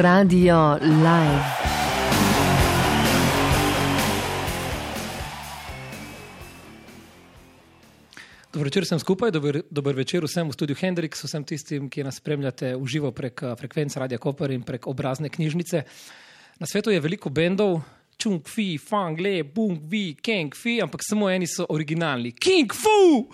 Radio Live. Dobro večer vsem skupaj, dober, dober večer vsem v studiu Hendrix, vsem tistim, ki nas spremljate v živo prek eh, frekvenc Radia Koper in prek obrazne knjižnice. Na svetu je veliko bendov, Chung Fi, Fang Le, Bung Vi, Kang Fi, ampak samo eni so originalni. King Fu!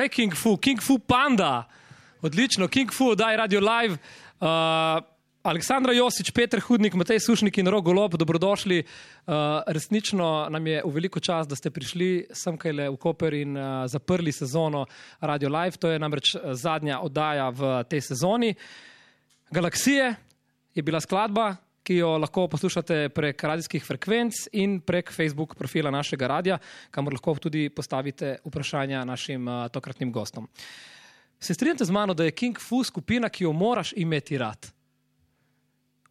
Je King Fu? King Fu Panda. Odlično, King Fu, daj radio live. Uh, Aleksandra Josič, Petr Hudnik, Matej Sušnik in Rog Golob, dobrodošli. Uh, resnično nam je v veliko čas, da ste prišli sem kaj le v Koper in uh, zaprli sezono Radio Live. To je namreč uh, zadnja oddaja v tej sezoni. Galaksije je bila skladba, ki jo lahko poslušate prek radijskih frekvenc in prek Facebook profila našega radia, kamor lahko tudi postavite vprašanja našim uh, tokratnim gostom. Se strinjate z mano, da je King Fu skupina, ki jo moraš imeti rad?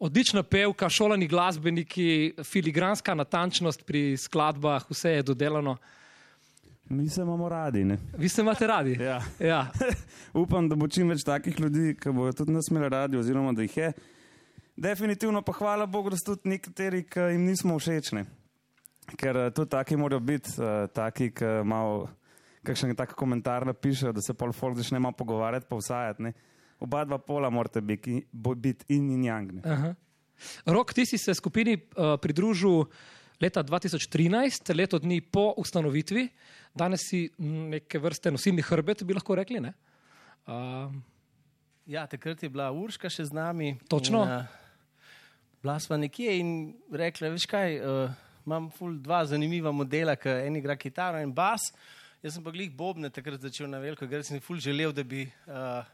Odlična pevka, šolani glasbeniki, filigranska natančnost pri skladbah, vse je dodelano. Mi se imamo radi. Ne? Vi se imate radi? Ja. Ja. Upam, da bo čim več takih ljudi, ki bodo tudi nas imeli radi, oziroma da jih je. Definitivno pa hvala Bogu, da so tudi nekateri, ki jim nismo všečni. Ker eh, tudi taki morajo biti, uh, taki, ki malo kakšen tak komentar napišejo, da se pol folk začne malo pogovarjati, pa vsajati. Ne? Oba dva pola morate biti, biti in in yang. ne. Aha. Rok, ti si se skupini uh, pridružil leta 2013, leto dni po ustanovitvi. Danes si neke vrste nosilni hrbet, bi lahko rekli. ne? Uh, Ja, takrat je bila Urška še z nami. Točno. In, uh, bila sva nekje in rekla, veš kaj, uh, imam ful dva zanimiva modela, ki en igra kitaro in bas. Jaz sem pa glih bobne takrat začel na veliko, ker sem ful želel, da bi uh,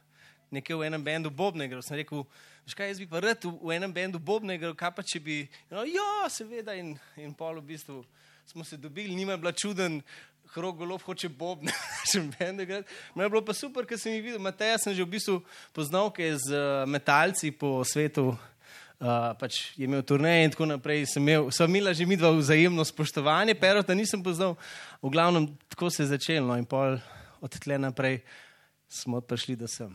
nekje v enem bendu bobne igral. Sem rekel, veš kaj, jaz bi pa rad v, v enem bendu bobne igral, kaj pa če bi, no, ja, seveda in, in pol v bistvu smo se dobili, nima je bila čuden. Hrog golob hoče bobne, še bende igrati. Me je bilo pa super, ker sem jih videl. Mateja sem že v bistvu poznal, ki je z uh, metalci po svetu. Uh, pač je imel turneje in tako naprej. Sem imel, sva imela že midva vzajemno spoštovanje, perota nisem poznal. V glavnem, tako se je začelo. No, in pol od tle naprej smo prišli do sem.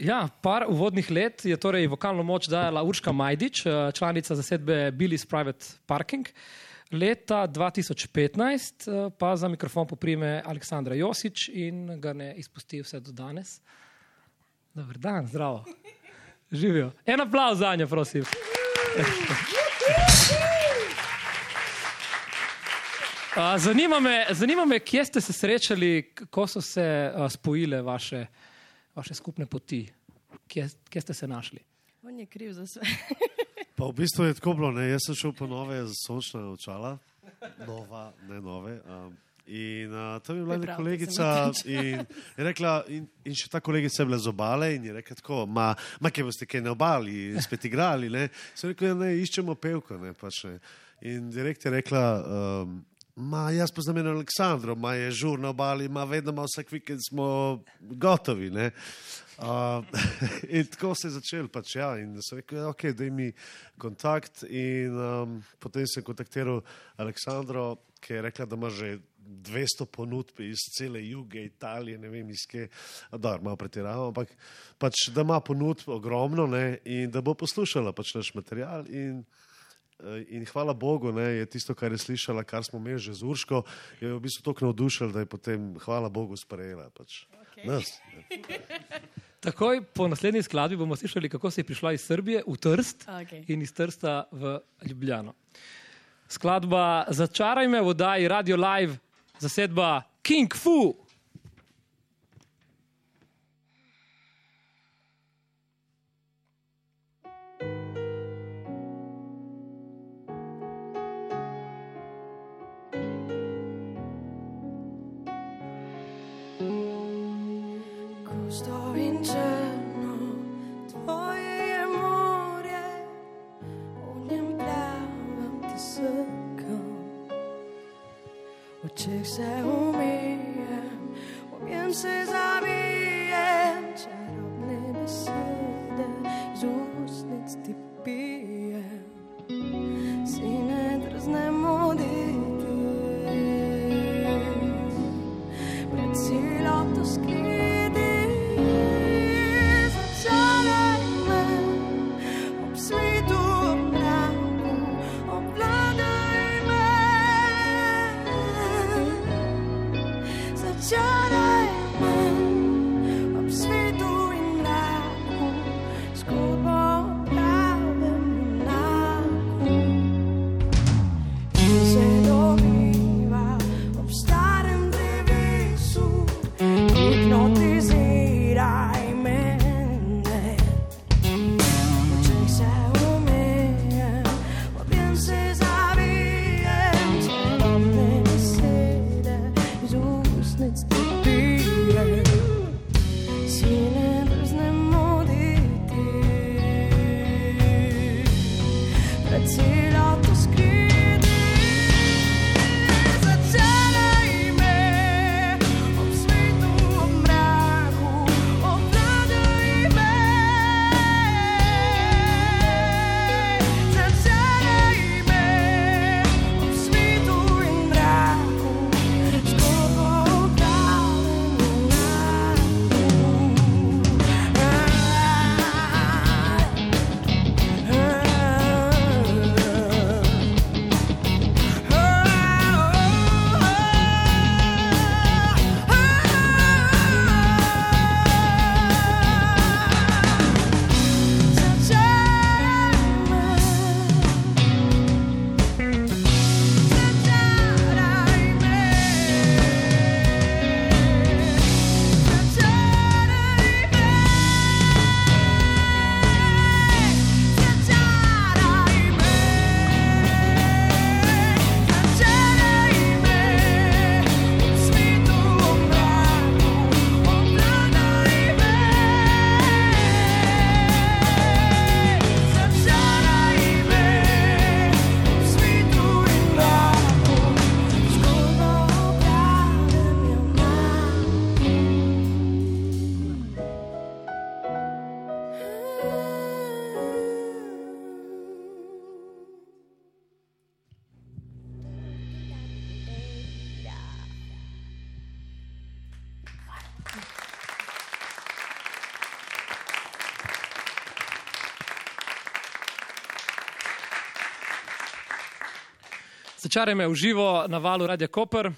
Ja, par uvodnih let je torej vokalno moč dajala Urška Majdič, eh, članica zasedbe Billy's Private Parking. Leta 2015 eh, pa za mikrofon poprime Aleksandra Josič in ga ne izpusti vse do danes. Dober dan, zdravo. Živijo. En aplav za njo, prosim. A, Zanima me, zanima me, kje ste se srečali, ko so se a, spojile vaše, vaše skupne poti, kje, kje ste se našli. On je kriv za vse. Pa v bistvu je tako bilo, ne? jaz sem šel po nove sončne očala, nova, ne nove. Um, in uh, tam je bila ena kolegica in je rekla, in, in še ta kolegica je bila z obale in je rekla tako, ma, ma kje boste kaj na obali, spet igrali, ne? Sem rekel, ja, ne, iščemo pevko, ne, pač ne. In direkt je rekla, um, ma jaz poznam eno Aleksandro, ma je žur na obali, ma vedno ima vsak vikend smo gotovi, ne. Uh, in tako se je začel, pač, ja, in sem rekel, ja, ok, da mi kontakt. In um, potem sem kontaktiral Aleksandro, ki je rekla, da ima že 200 ponudb iz cele juge Italije, ne vem, iz kje, da malo pretiravam, ampak pač, da ima ponudb ogromno ne, in da bo poslušala pač naš material. In, eh, In hvala Bogu, ne, je tisto, kar je slišala, kar smo imeli že z Urško, je v bistvu tako navdušila, da je potem, hvala Bogu, sprejela. Pač, Okej. nas, Takoj po naslednji skladbi bomo slišali, kako se je prišla iz Srbije v Trst Okej. in iz Trsta v Ljubljano. Skladba Začaraj me v oddaji Radio Live, zasedba King Fu. V očeh Razočaraj me v živo na valu Radia Koper.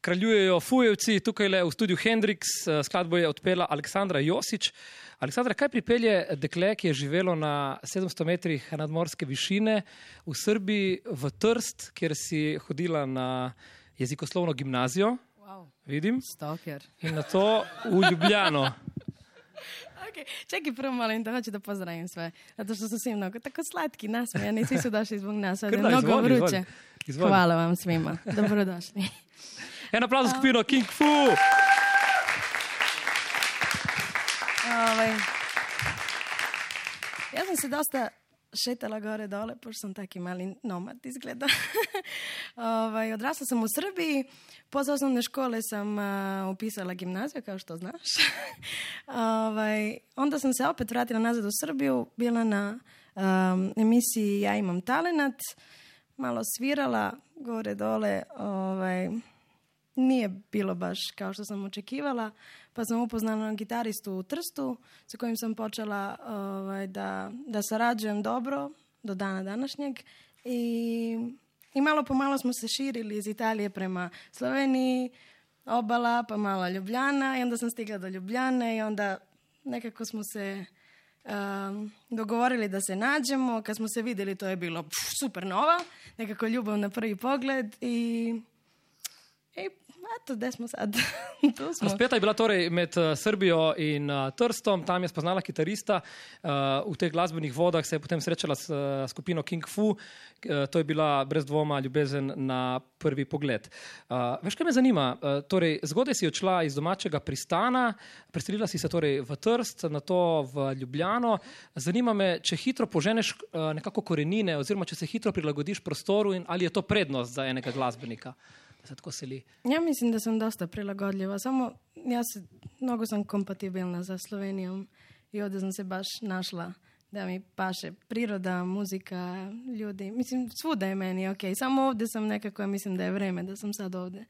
Kraljujejo Fujevci, tukaj le v studiu Hendrix, eh, skladbo je odpela Aleksandra Josič. Aleksandra, kaj pripelje dekle, ki je živelo na 700 metrih nadmorske višine v Srbiji, v Trst, kjer si hodila na jezikoslovno gimnazijo, Wow. vidim, Stalker. in na to v Ljubljano. Okay. Čekaj, prvo malo da hoću da pozdravim sve. Zato što su svi mnogo tako slatki, nasmejani, svi su došli zbog nas, ovdje mnogo izvoli, vruće. izvoli. Izvoli. Hvala vam svima, dobrodošli. En aplauz za skupino King Fu. ovaj, ja sam se dosta šetala gore dole, pošto sam taki mali nomad izgleda. ovaj, odrasla sam u Srbiji, posle osnovne škole sam a, upisala gimnaziju, kao što znaš. ovaj, onda sam se opet vratila nazad u Srbiju, bila na um, emisiji Ja imam talenat, malo svirala gore dole, ovaj, nije bilo baš kao što sam očekivala, pa sam upoznala gitaristu u Trstu sa kojim sam počela ovaj, da, da sarađujem dobro do dana današnjeg. I, i malo po malo smo se širili iz Italije prema Sloveniji, obala, pa malo Ljubljana. I onda sam stigla do Ljubljane i onda nekako smo se um, dogovorili da se nađemo. Kad smo se vidjeli to je bilo pff, super nova, nekako ljubav na prvi pogled i eto, gde smo sad? smo. Razpeta je bila torej med uh, Srbijo in uh, Trstom, tam je spoznala kitarista, uh, v teh glasbenih vodah se je potem srečala s uh, skupino King Fu, uh, to je bila brez dvoma ljubezen na prvi pogled. Uh, veš, kaj me zanima? Uh, torej, zgodaj si odšla iz domačega pristana, preselila si se torej v Trst, na to v Ljubljano. Zanima me, če hitro poženeš uh, nekako korenine, oziroma če se hitro prilagodiš prostoru in ali je to prednost za enega glasbenika, da se tako seli. Ja mislim da sam dosta prilagodljiva, samo ja se, mnogo kompatibilna za Slovenijom i ovdje sam se baš našla da mi paše priroda, muzika, ljudi. Mislim, svuda je meni ok. Samo ovdje sam nekako, ja mislim da je vreme da sam sad ovdje.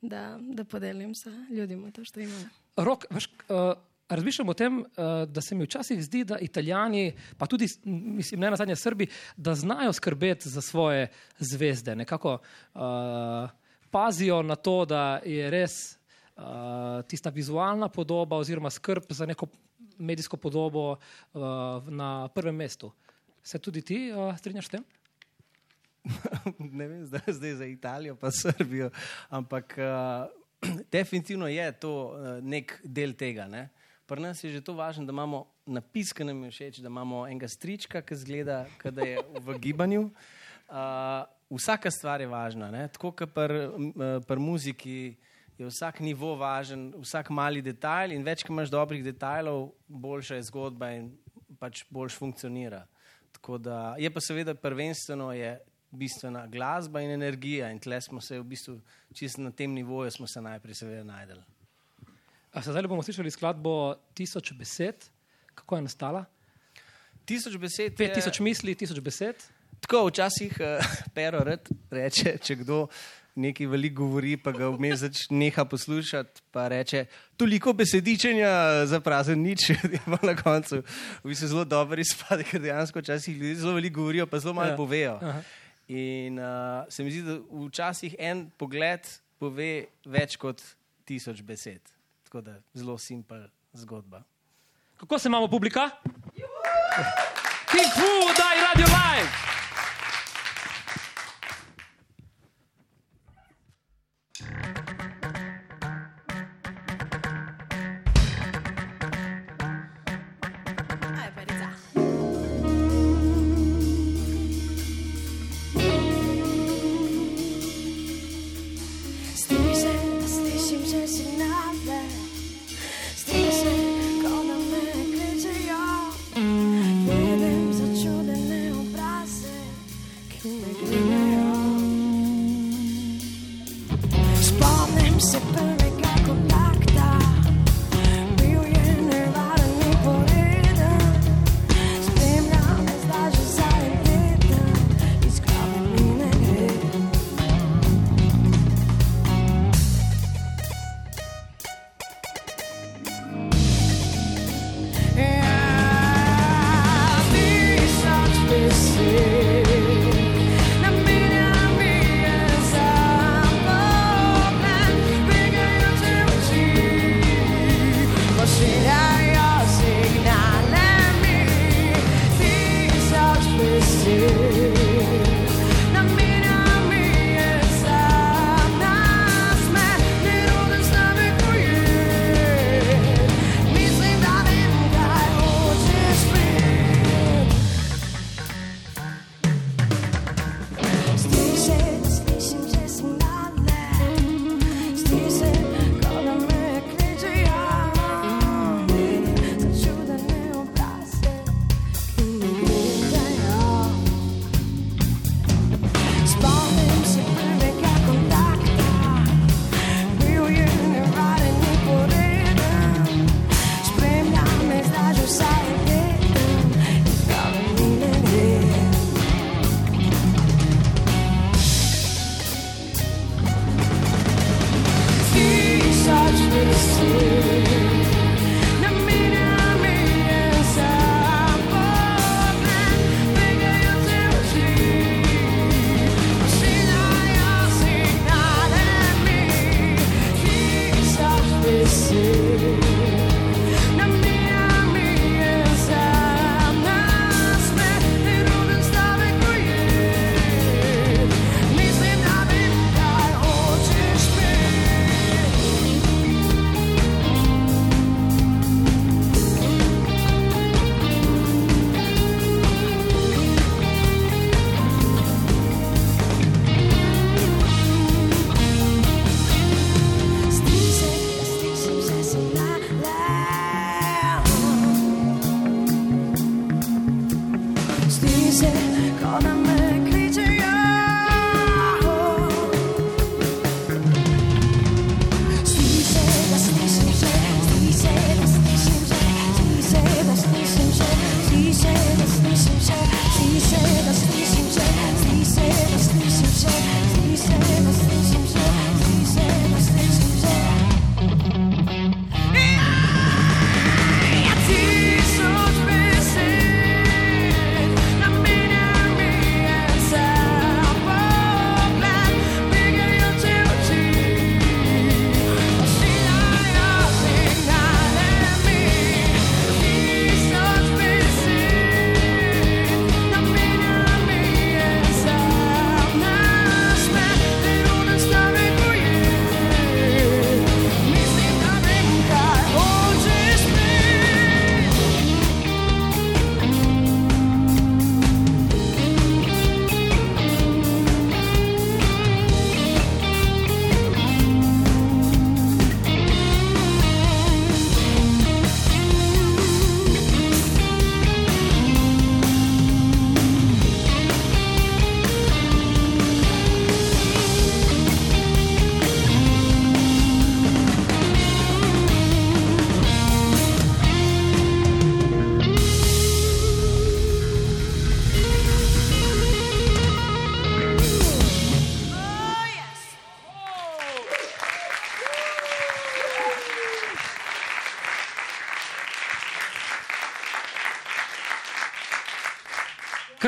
Da, da podelim sa ljudima to što imam. Rok, veš, uh, razmišljam o tem, uh, da se mi včasih zdi, da Italijani, pa tudi mislim, ne na zadnje Srbi, da znajo skrbeti za svoje zvezde. Nekako uh, pazijo na to, da je res uh, tista vizualna podoba oziroma skrb za neko medijsko podobo uh, na prvem mestu. Se tudi ti uh, strinjaš s tem? ne vem, zdaj, zdaj za Italijo, pa Srbijo, ampak uh, definitivno je to uh, nek del tega. Ne? Pri nas je že to važno, da imamo napis, ki nam je všeč, da imamo enega strička, ki zgleda, da je v gibanju. Uh, vsaka stvar je važna, ne? tako kot pri uh, pr muziki. Je vsak nivo važen, vsak mali detajl, in več, ko imaš dobrih detajlov, boljša je zgodba in pač boljš funkcionira. Tako da je pa seveda prvenstveno je bistvena glasba in energija, in tle smo se v bistvu čisto na tem nivoju smo se najprej seveda najdeli. A se Zdaj bomo slišali skladbo Tisoč besed. Kako je nastala? Tisoč besed. Pet je- tisoč misli, tisoč besed. Tako včasih uh, pero rad reče, če kdo nekaj veliko govori, pa ga vmes neha poslušati, pa reče, toliko besedičenja za prazen nič, in pa na koncu v bistvu zelo dobro izpade, ker dejansko včasih ljudje zelo veliko govorijo, pa zelo malo Ja. ja. povejo. Aha. In uh, se mi zdi, da včasih en pogled pove več kot tisoč besed. Tako da zelo simpel zgodba. Kako se imamo, publika? King Fu, daj radio live!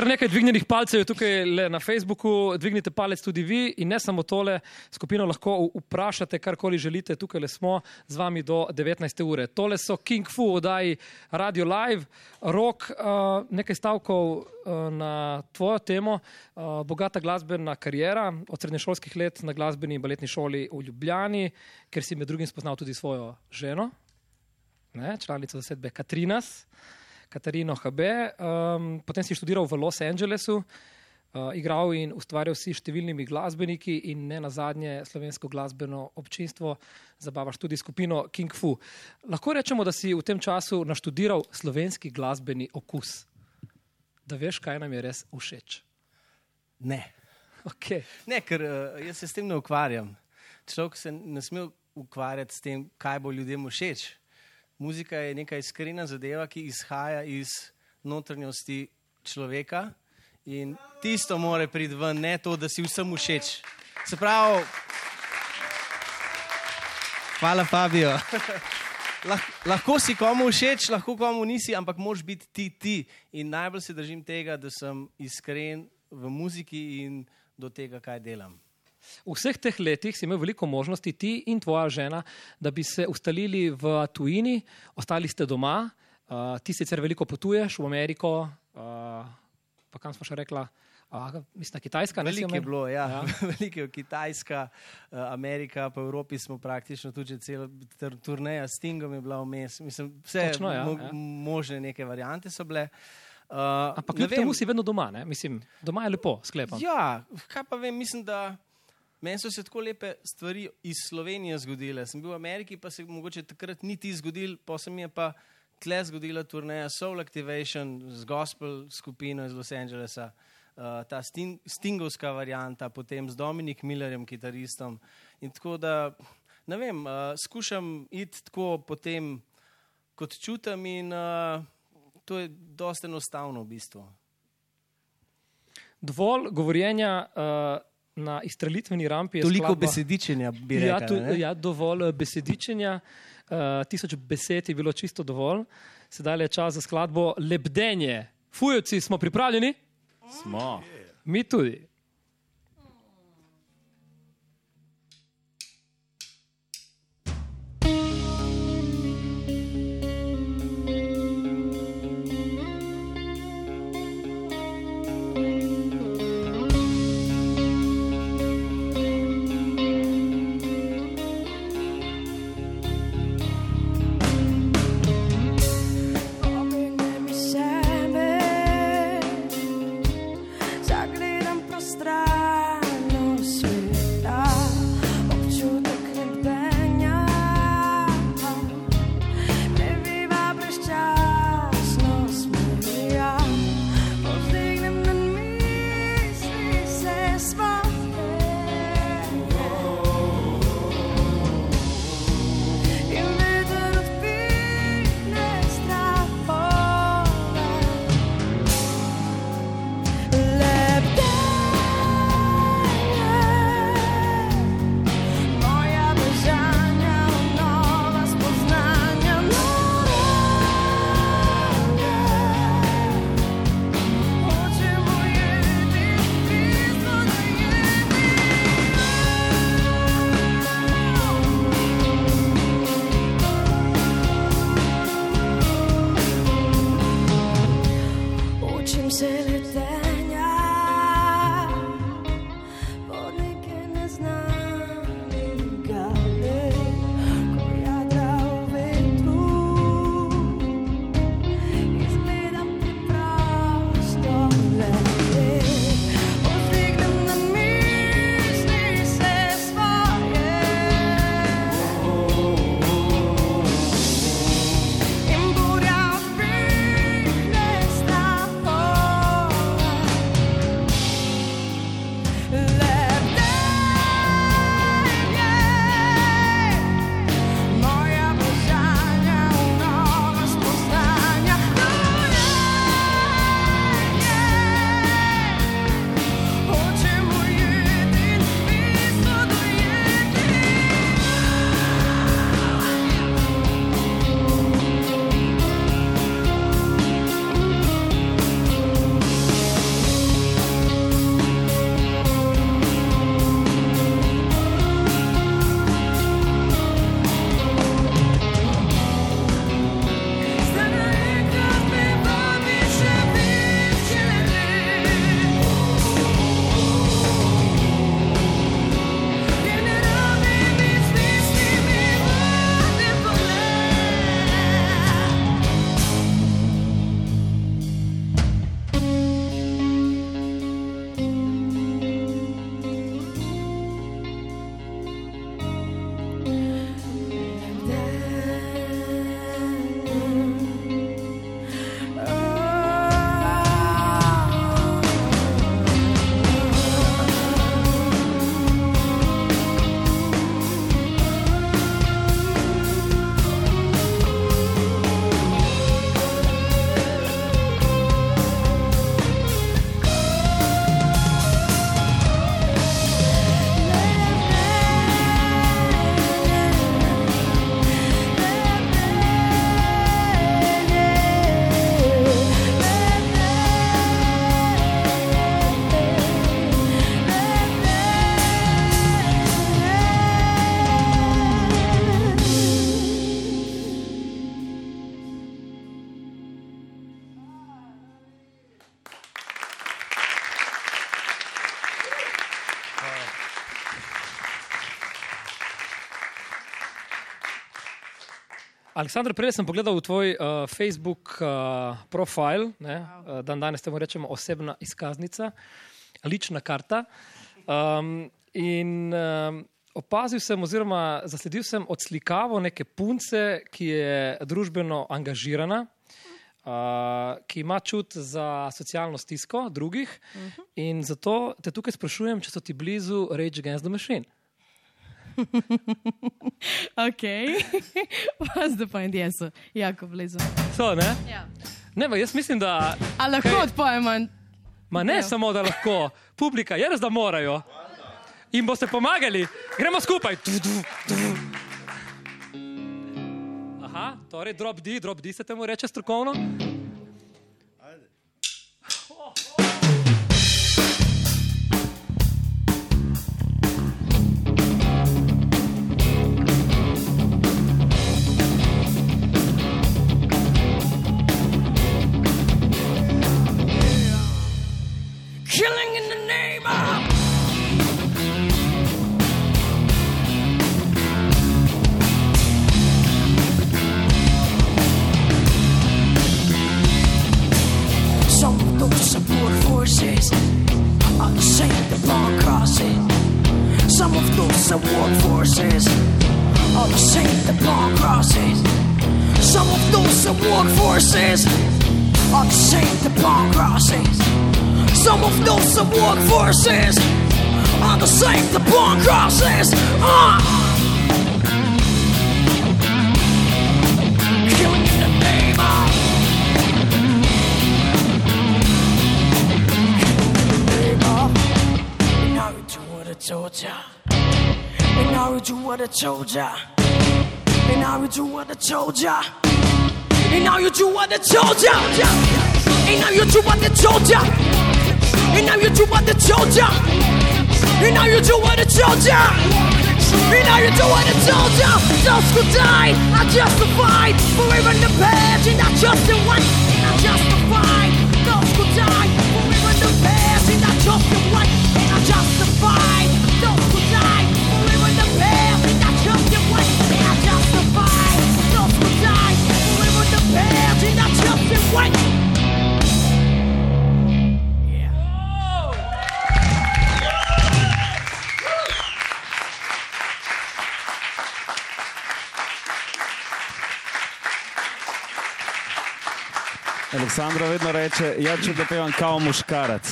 Kar nekaj dvignjenih palcev je tukaj na Facebooku, dvignite palec tudi vi in ne samo tole, skupino lahko vprašate, karkoli želite, tukaj smo z vami do 19. ure. Tole so King Fu oddaji Radio Live, rok, uh, nekaj stavkov uh, na tvojo temo, uh, bogata glasbena karijera od srednješolskih let na glasbeni baletni šoli v Ljubljani, ker si med drugim spoznal tudi svojo ženo, ne, članico zasedbe Katrinas. Katarino HB, um, potem si študiral v Los Angelesu, uh, igral in ustvarjal si številnimi glasbeniki in ne nazadnje slovensko glasbeno občinstvo, zabavaš tudi skupino King Fu. Lahko rečemo, da si v tem času naštudiral slovenski glasbeni okus, da veš, kaj nam je res všeč. Ne. Okay. Ne, ker uh, jaz se s tem ne ukvarjam. Človek se ne sme ukvarjati s tem, kaj bo ljudem všeč. Muzika je neka iskrena zadeva, ki izhaja iz notranjosti človeka in tisto more priti ven, ne to, da si vsem všeč. Se pravi, hvala Fabio. Lah, lahko si komu všeč, lahko komu nisi, ampak moš biti ti ti. In najbolj se držim tega, da sem iskren v muziki in do tega, kaj delam. V vseh teh letih si imel veliko možnosti, ti in tvoja žena, da bi se ustalili v tujini, ostali ste doma, uh, ti sicer veliko potuješ v Ameriko, uh, pa kam smo še rekla, mislim, na Kitajska. ne si Veliko je bilo, ja. ja. Veliko je Kitajska, Amerika, pa v Evropi smo praktično tudi že celo tur- turneja s Stingom je bila vmes. Mislim, vse Točno, ja, mo ja. možne neke variante so bile. Uh, Ampak kljub temu si vedno doma, ne? mislim, doma je lepo, sklepam. Ja, kaj pa vem, mislim, da meni so se tako lepe stvari iz Slovenije zgodile. Sem bil v Ameriki, pa se mogoče takrat niti zgodil, pa se mi je pa tle zgodila turneja Soul Activation z gospel skupino iz Los Angelesa. Uh, ta sting, stingovska varianta, potem z Dominik Millerjem, kitaristom. In tako da, ne vem, uh, skušam iti tako potem, kot čutim, in uh, to je dosta enostavno v bistvu. Dovolj govorjenja uh, na izstrelitveni rampi je Toliko skladba- besedičenja bi Ja, rekel. tu, ja, dovolj eh, besedičenja, uh, tisoč besed je bilo čisto dovolj. Sedaj je čas za skladbo Lebdenje. Fujevci smo pripravljeni? Smo. Mi tudi. Aleksandr, prej sem pogledal v tvoj uh, Facebook uh, profil, ne, uh, dan danes temu rečemo osebna izkaznica, lična karta. Um, in um, opazil sem, oziroma zasledil sem odslikavo neke punce, ki je družbeno angažirana. Uh, ki ima čut za socialno stisko drugih, uh -huh. in zato te tukaj sprašujem, če so ti blizu Rage Against the Machine. Ok, what's the point? Jaz so jako blizu. So, ne? Ja. ne pa jaz mislim, da. A lahko Kaj- odpojemo? Ma ne Ja. samo, da lahko, publika je res, da morajo. In boste pomagali, gremo skupaj. Tu, tu, tu. Aha, torej drop D, drop D se temu reče strokovno. Killing in the Some of those support forces are the same the bomb crosses. Uh. Killing in the name of. of. Now you do what I told ya. And now you do what I told ya. And now you do what I told ya. And now you do what I told ya. And now you do what I told ya. Ina yujuwa the choja Ina yujuwa the choja Ina yujuwa the ya. Those who died are justified. For even the past and are not justified. You're not justified. Aleksandra vedno reče, ja, če te pevam kao muškarac.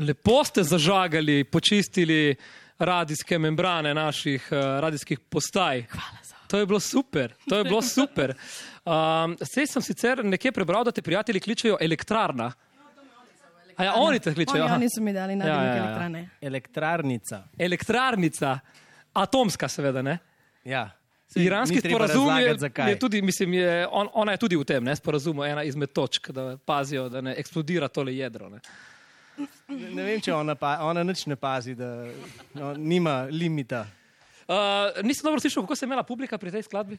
Lepo ste zažagali, počistili radijske membrane naših uh, radijskih postaj. To je bilo super, to je bilo super. Um, Sej sem sicer nekje prebral, da te prijatelji kličejo elektrarna. A ja, oni te kličejo. Oni, oni so mi dali na Ja, ja, ja. elektrane. Elektrarnica. Elektrarnica, atomska, seveda. Ne? Ja. Saj Iranski sporazum je, je tudi, mislim, je, on, ona je tudi v tem ne, sporazumu, ena izmed točk, da pazijo, da ne eksplodira tole jedro. Ne. Ne, ne vem, če ona, pa, ona nič ne pazi, da no, nima limita. Uh, nisem dobro slišal, kako se je imela publika pri tej skladbi.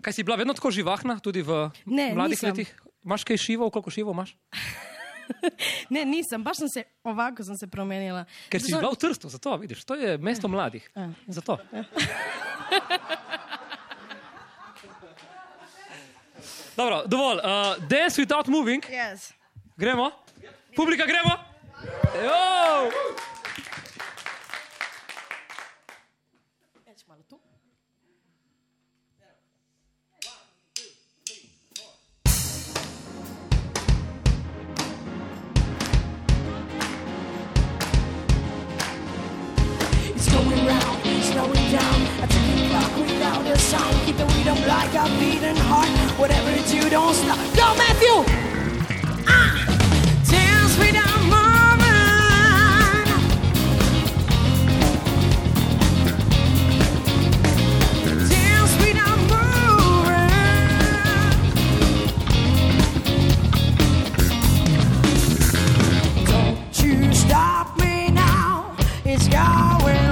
Kaj si bila vedno tako živahna, tudi v Ne, mladih nisem. letih? Imaš kaj šivov, koliko šivov imaš? Ne, nisem, baš sem se ovako sem se promenila. Ker si Zato- bila v Trstu, zato vidiš, to je mesto mladih. Zato. Dobro, dovolj. Uh, dance without moving. Yes. Gremo? Publika, gremo? Jo! Without a sound. Keep the rhythm like a beating heart. Whatever you do, don't stop. Go, Matthew! Ah! Dance without moving. Dance without moving. Don't you stop me now. It's going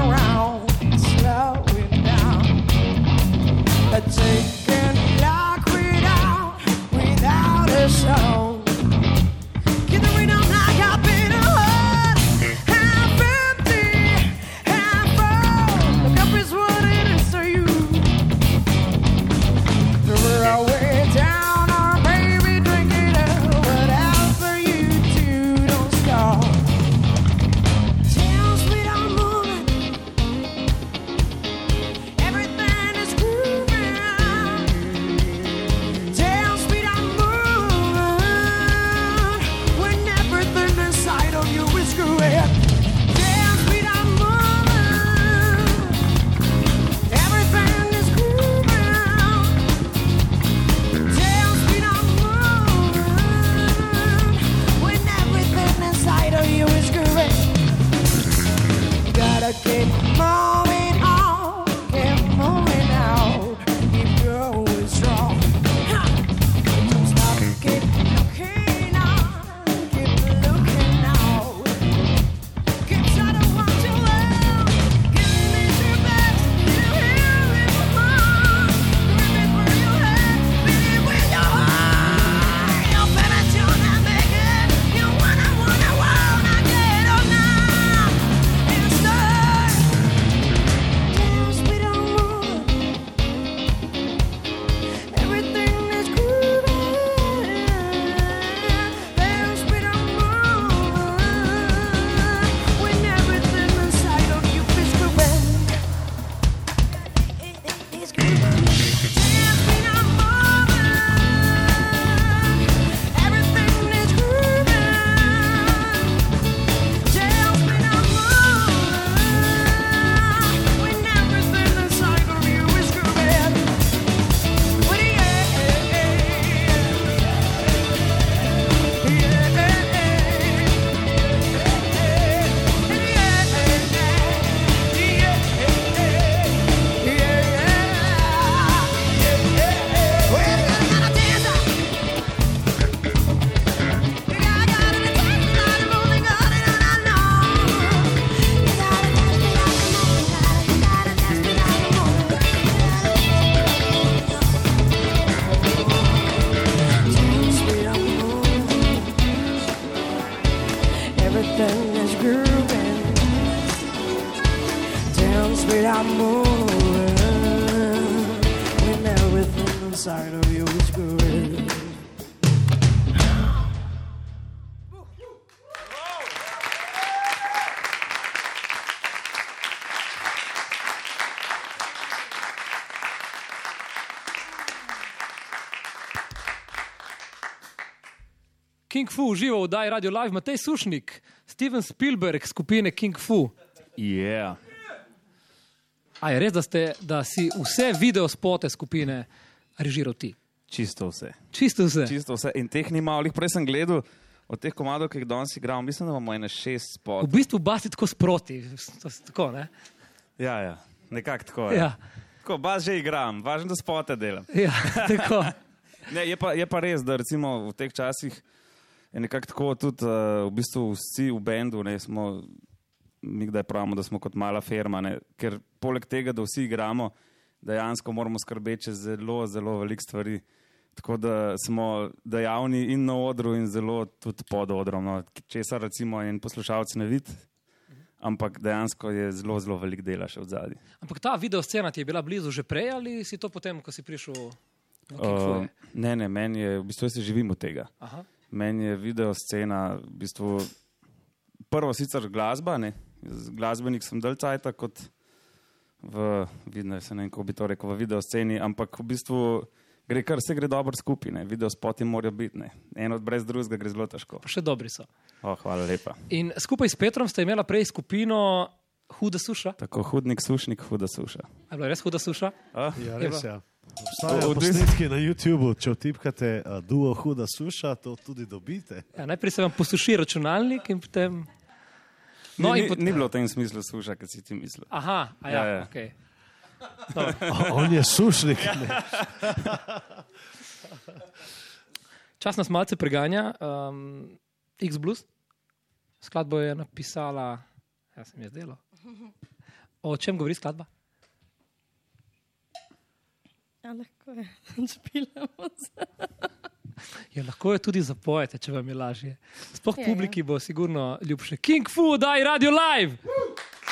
King Fu uživa v oddaji Radio Live, Matej Sušnik, Steven Spielberg skupine King Fu. Yeah. A je res, da, ste, da si vse video spote skupine režiral ti? Čisto vse. Čisto vse. Čisto vse. In teh ni malo, prej sem gledal. Od teh komadov, ki jih danes igram, mislim, da imamo ene šest V spotov. bistvu basi tako sproti. Tako, ne? Ja, ja, nekako tako. je. Ja, Tako, bas že igram, važno, da spote delam. ja tako. Ne, je, pa, je pa res, da recimo v teh časih nekako tako tudi uh, v bistvu vsi v bendu, ne smo, mi kdaj pravimo, da smo kot mala firma, ne, ker poleg tega, da vsi igramo, dejansko moramo skrbeti zelo, zelo velik stvari. Tako da smo dejavni in na odru, in zelo tudi pod odrom. No. Česar recimo en poslušalec ne vidi, ampak dejansko je zelo, zelo velik dela še v zadnji. Ampak ta video scena ti je bila blizu že prej ali si to potem, ko si prišel? Uh, ne, ne, meni je, v bistvu jaz se živim od tega. Aha. Meni je video scena, v bistvu, prvo sicer glasba, ne, glasbenik sem del cajta kot v, vidno, se ne vem, kako bi to rekel, v video sceni, ampak v bistvu gre kar vse gre dobro skupaj, ne, video spoti morajo biti, ne, en od brez drugega gre zelo težko. Pa še dobri so. O, hvala lepa. In skupaj s Petrom ste imela prej skupino Huda suša. Tako hudnik, sušnik, huda suša. Je bila res huda suša? A? Ja, res je. Obstajajo posnetki na YouTubu, če vtipkate uh, duo huda suša, to tudi dobite. Ja, najprej se vam posuši računalnik in potem. No, ni, in pot... ni bilo v tem smislu suša, kot si ti mislil. Aha, a ja, Ja, ja, ja. Okay. On je sušnik. Ne. Čas nas malce preganja. Um, X Blues, skladbo je napisala, ja, se mi je zdelo. O čem govori skladba? Ja, lahko je, spilamo se. Ja, lahko jo tudi zapojete, če vam je lažje. Sploh Ja, ja. publiki bo sigurno ljubše. King Fu, daj radio live! It's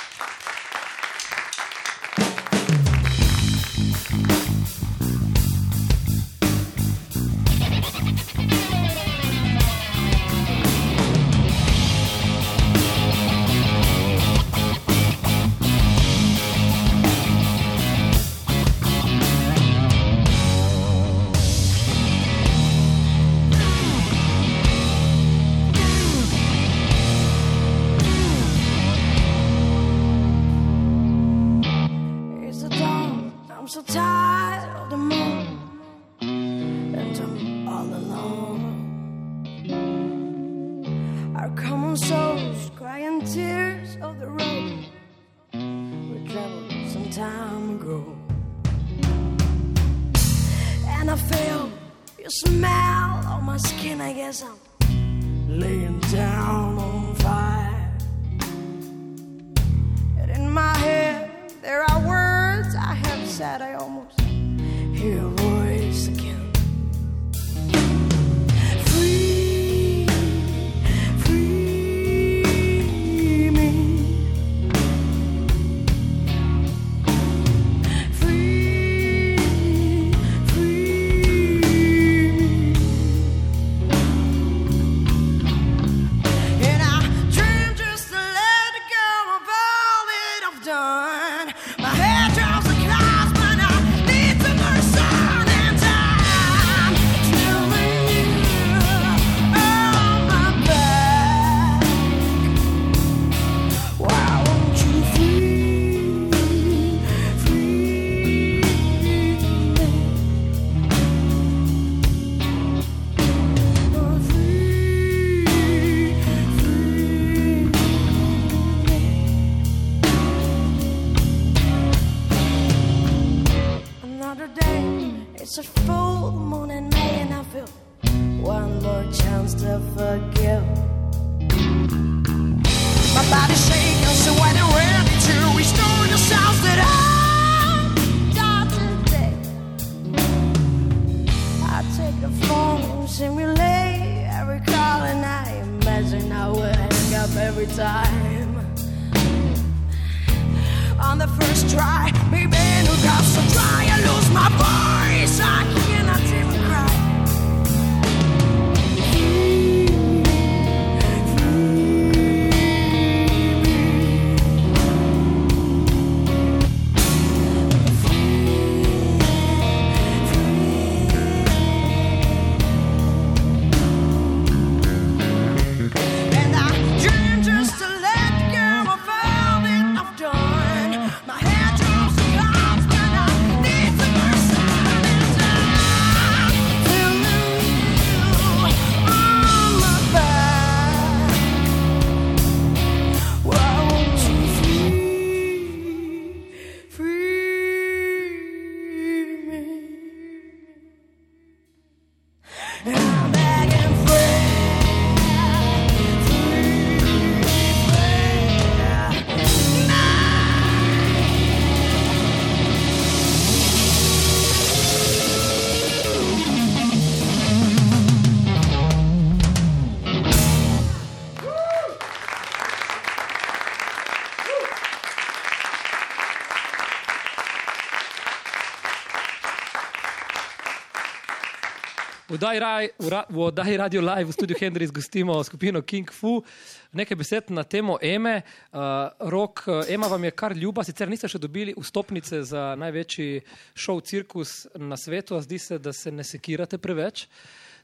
oddaji, Raj- v ra- v oddaji Radio Live v studiu Hendrix gostimo skupino King Fu. Nekaj besed na temo Eme. Uh, Rok, uh, Ema vam je kar ljuba, sicer niste še dobili vstopnice za največji šov cirkus na svetu, a zdi se, da se ne sekirate preveč.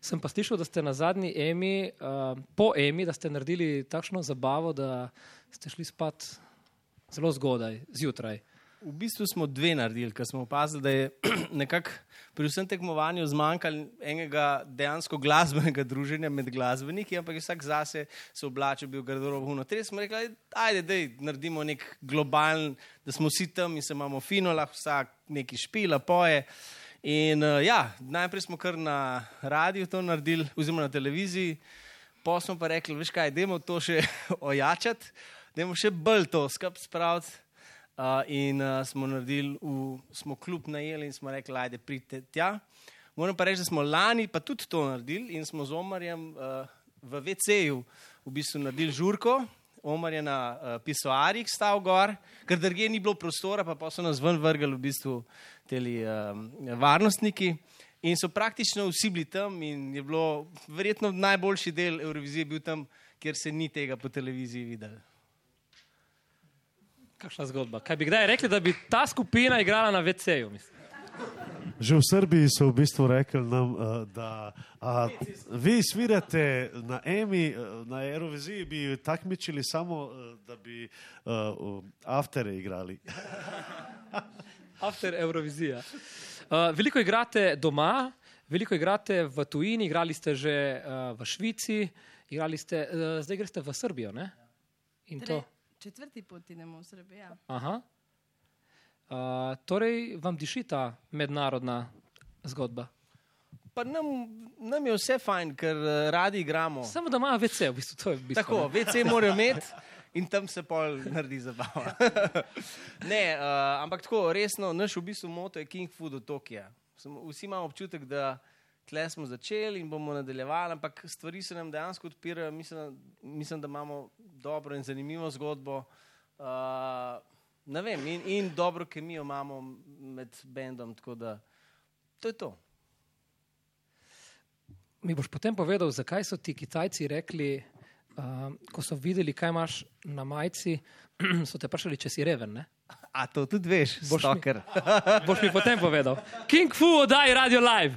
Sem pa slišal, da ste na zadnji Emi, uh, po Emi, da ste naredili takšno zabavo, da ste šli spat zelo zgodaj, zjutraj. V bistvu smo dve naredili, ker smo opazili, da je nekako pri vsem tekmovanju zmanjkalo enega dejansko glasbenega druženja med glasbeniki, ampak vsak zase se oblačil, bil garderobo. Torej smo rekli, ajde, da naredimo nek globalen, da smo vsi tam in se imamo fino, lahko vsak neki špila, poje. In uh, ja, najprej smo kar na radiju to naredili, oziroma na televiziji, pa smo pa rekli, veš kaj, dajmo to še ojačati, dajmo še bolj to skupaj spraviti. Uh, in uh, smo naredili, v, smo kljub najeli in smo rekli, ajde, pridite tja. Moram pa reči, da smo lani pa tudi to naredili in smo z Omarjem uh, v VC-ju v bistvu naredili žurko. Omar je na uh, pisoarjih stal gor, ker drugje ni bilo prostora, pa, pa so nas ven vrgli v bistvu teli um, varnostniki. In so praktično vsi bili tam in je bilo verjetno najboljši del Eurovizije bil tam, kjer se ni tega po televiziji videl. Kakšna zgodba? Kaj bi kdaj rekli, da bi ta skupina igrala na VC-ju? mislim? Že v Srbiji so v bistvu rekli nam, eh, da a, vi svirate na EMI, eh, na Euroviziji, bi takmičili samo, eh, da bi uh, aftere igrali. After Eurovizija. Uh, veliko igrate doma, veliko igrate v tujini, igrali ste že uh, v Švici, igrali ste, uh, zdaj greste v Srbijo. Ne? In to. Četrti idemo v Srbijo. Ja. Aha. Uh, torej, vam diši ta mednarodna zgodba. Pa nam, nam je vse fajn, ker eh, radi igramo. Samo da imajo VC, v bistvu, to je v bistvu. Tako, ne. VC morajo imeti in tam se pol naredi zabava. ne, uh, ampak tako, resno, naš v bistvu moto je King Food od Tokija. Vsi imamo občutek, da tle smo začeli in bomo nadaljevali, ampak stvari se nam dejansko odpirajo. Mislim, mislim da imamo dobro in zanimivo zgodbo. Uh, ne vem, in, in dobro kemijo imamo med bendom, tako da to je to. Mi boš potem povedal, zakaj so ti Kitajci rekli, uh, ko so videli, kaj imaš na majici, so te vprašali, če si reven. Ne? A to tudi veš, Boš mi- stoker. Boš mi potem povedal. King Fu, oddaj Radio Live.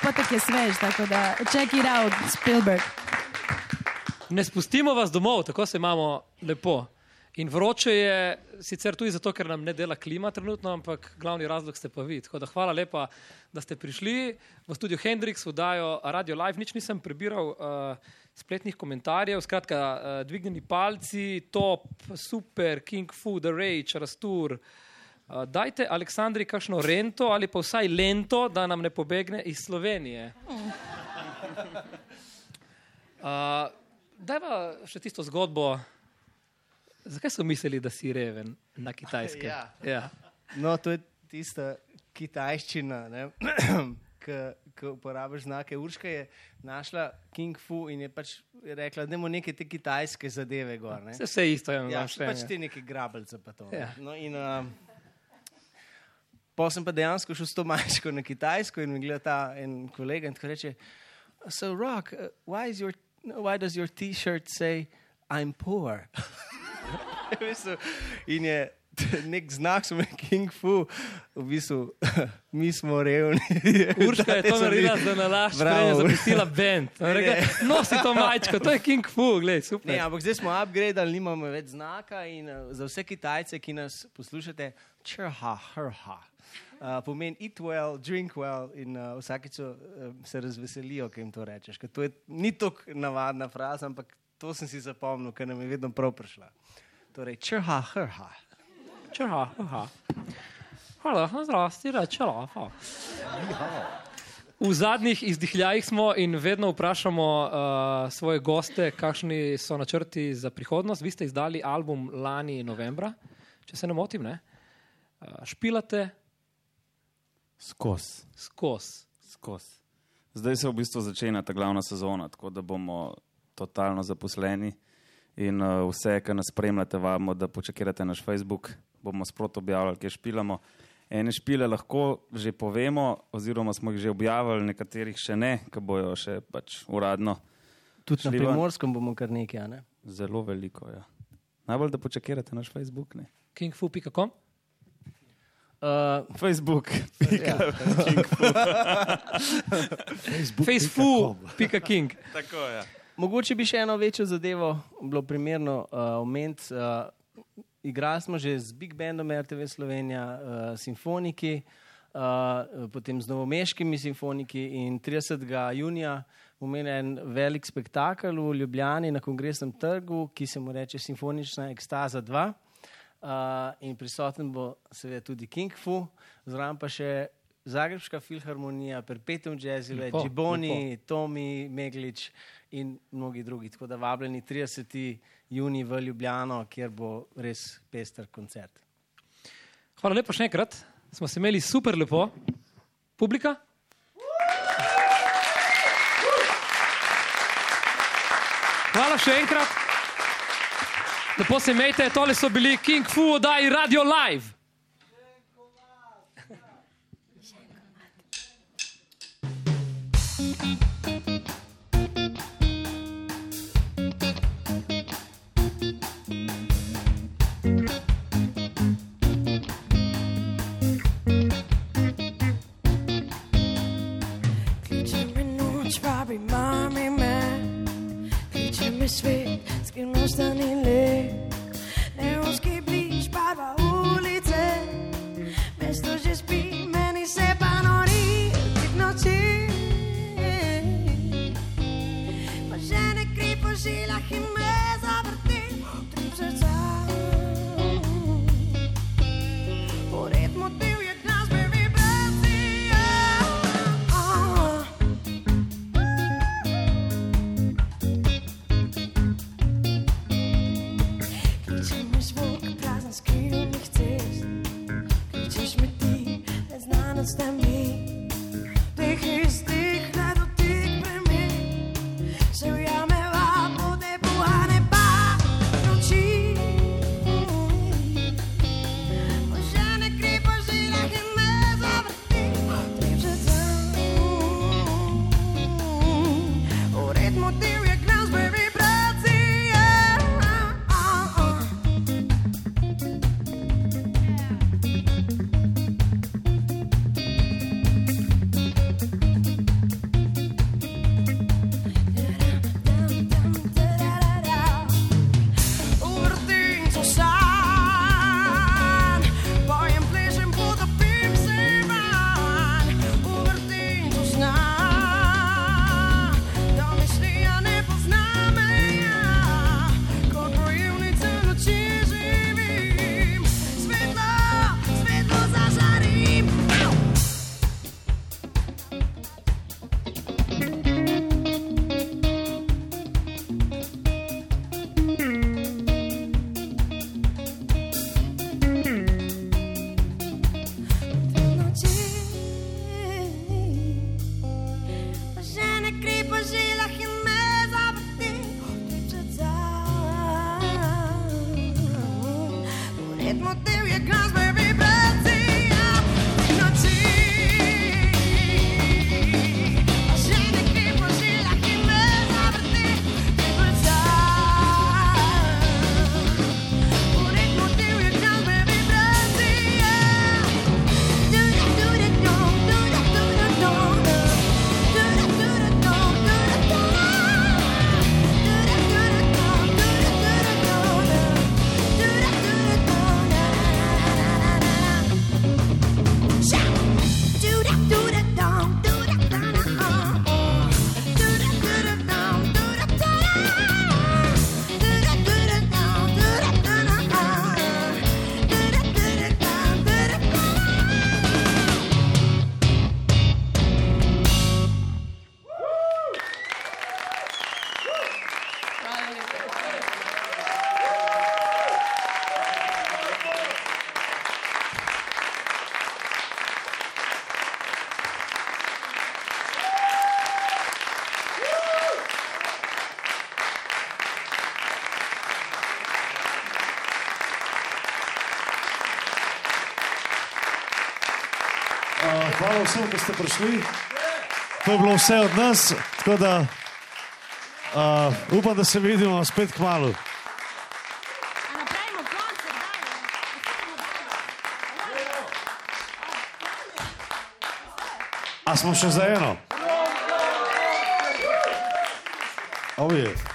Izpotek je svež, tako da check it out, Spielberg. Ne spustimo vas domov, tako se imamo lepo. In vroče je sicer tudi zato, ker nam ne dela klima trenutno, ampak glavni razlog ste pa vi. Tako da hvala lepa, da ste prišli v studio Hendrix, vdajo Radio Live. Nič nisem prebiral uh, spletnih komentarjev. Skratka, uh, dvignjeni palci, top, super, King Fu, The Rage, Rastur. Uh, dajte Aleksandri kakšno rento ali pa vsaj lento, da nam ne pobegne iz Slovenije. Uh, Dajva še tisto zgodbo. Zakaj so mislili, da si reven na kitajskem? Ja. Ja. No, to je tista kitajščina, ki uporabljaš znake. Urška je našla King Fu in je pač rekla, da imamo neke te kitajske zadeve gor. Ne? Vse, vse isto je. Ja, pač ti neki grabljce pa to. Ja. Ja. No, in, uh, Potem sem pa dejansko šel s to majčko na Kitajsko in mi gleda ta en kolega in tako reče: So, Rock, uh, why, is your, why does your t-shirt say I'm poor? In je nek znak, so me King Fu, v bistvu, mi smo revni. Urška je to naredila za nalašč, prej je zapustila Rekla, nosi to majčko, to je King Fu, gledaj, super. Ne, ampak zdaj smo upgradali, nimamo več znaka in uh, za vse Kitajce, ki nas poslušate, črha, hrha. Uh, pomeni eat well, drink well in uh, vsakeč so, uh, se razveselijo, ko jim to rečeš. To je, ni tako navadna fraza, ampak to sem si zapomnil, ker nam je vedno prav prišla. Torej, črha, hrha. Črha, aha. Hvala, zdrasti, reče lafa. V zadnjih izdihljajih smo in vedno vprašamo uh, svoje goste, kakšni so načrti za prihodnost. Vi ste izdali album lani novembra, če se ne motim, ne? Uh, špilate Skos. skozi. Skos. Zdaj se v bistvu začenja ta glavna sezona, tako da bomo totalno zaposleni. In uh, vse, ki nas spremljate, vabimo, da počakirate naš Facebook, bomo sprot objavljali, kje špilamo. Ene špile lahko že povemo, oziroma smo jih že objavili, nekaterih še ne, ki bojo še pač uradno. Tudi na primorskem bomo kar nekaj. a Ne? Zelo veliko. Ja. Najbolj, da počakirate naš Facebook. Ne? kingfu.com. Uh, Facebook. ja, Facebook.king. Tako je. mogoče bi še eno večjo zadevo bilo primerno uh, omeniti. Uh, igrali smo že z Big Bandom RTV Slovenija, uh, simfoniki, uh, potem z novomeškimi simfoniki in 30. junija imeli en velik spektakel v Ljubljani na kongresnem trgu, ki se mu reče Simfonična ekstaza 2. Uh, in prisoten bo seveda tudi King Fu, zraven pa še Zagrebska filharmonija, Perpetuum Jazzile, Džiboni, Tomi, Meglič in mnogi drugi. Tako da vabljeni 30. juni v Ljubljano, kjer bo res pester koncert. Hvala lepa še enkrat. Smo se imeli super lepo. Publika? Hvala še enkrat. Lepo se imejte, tole so bili King Fu, oddaj Radio Live. Me noč, vabi mami me Kliče me svet, skrivno stani le hypnotheria cause vsem, ki ste prišli. To je bilo vse od nas, tako da uh, upam, da se vidimo spet k malu. A smo še za eno? Oh, yeah.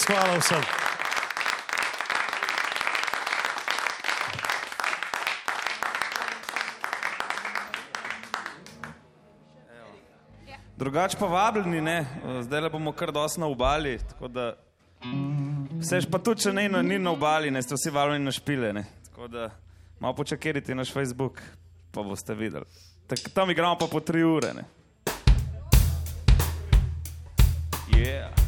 res hvala vsem. Drugač pa vabljeni, ne? zdaj le bomo kar dosti na obali. Da... Vsež pa tudi, če ne, ni na obali, ne ste vsi vabljeni na špile. Ne? Tako da malo počakajte naš Facebook, pa boste videli. Tak, tam igramo pa po tri ure. Ne? Yeah.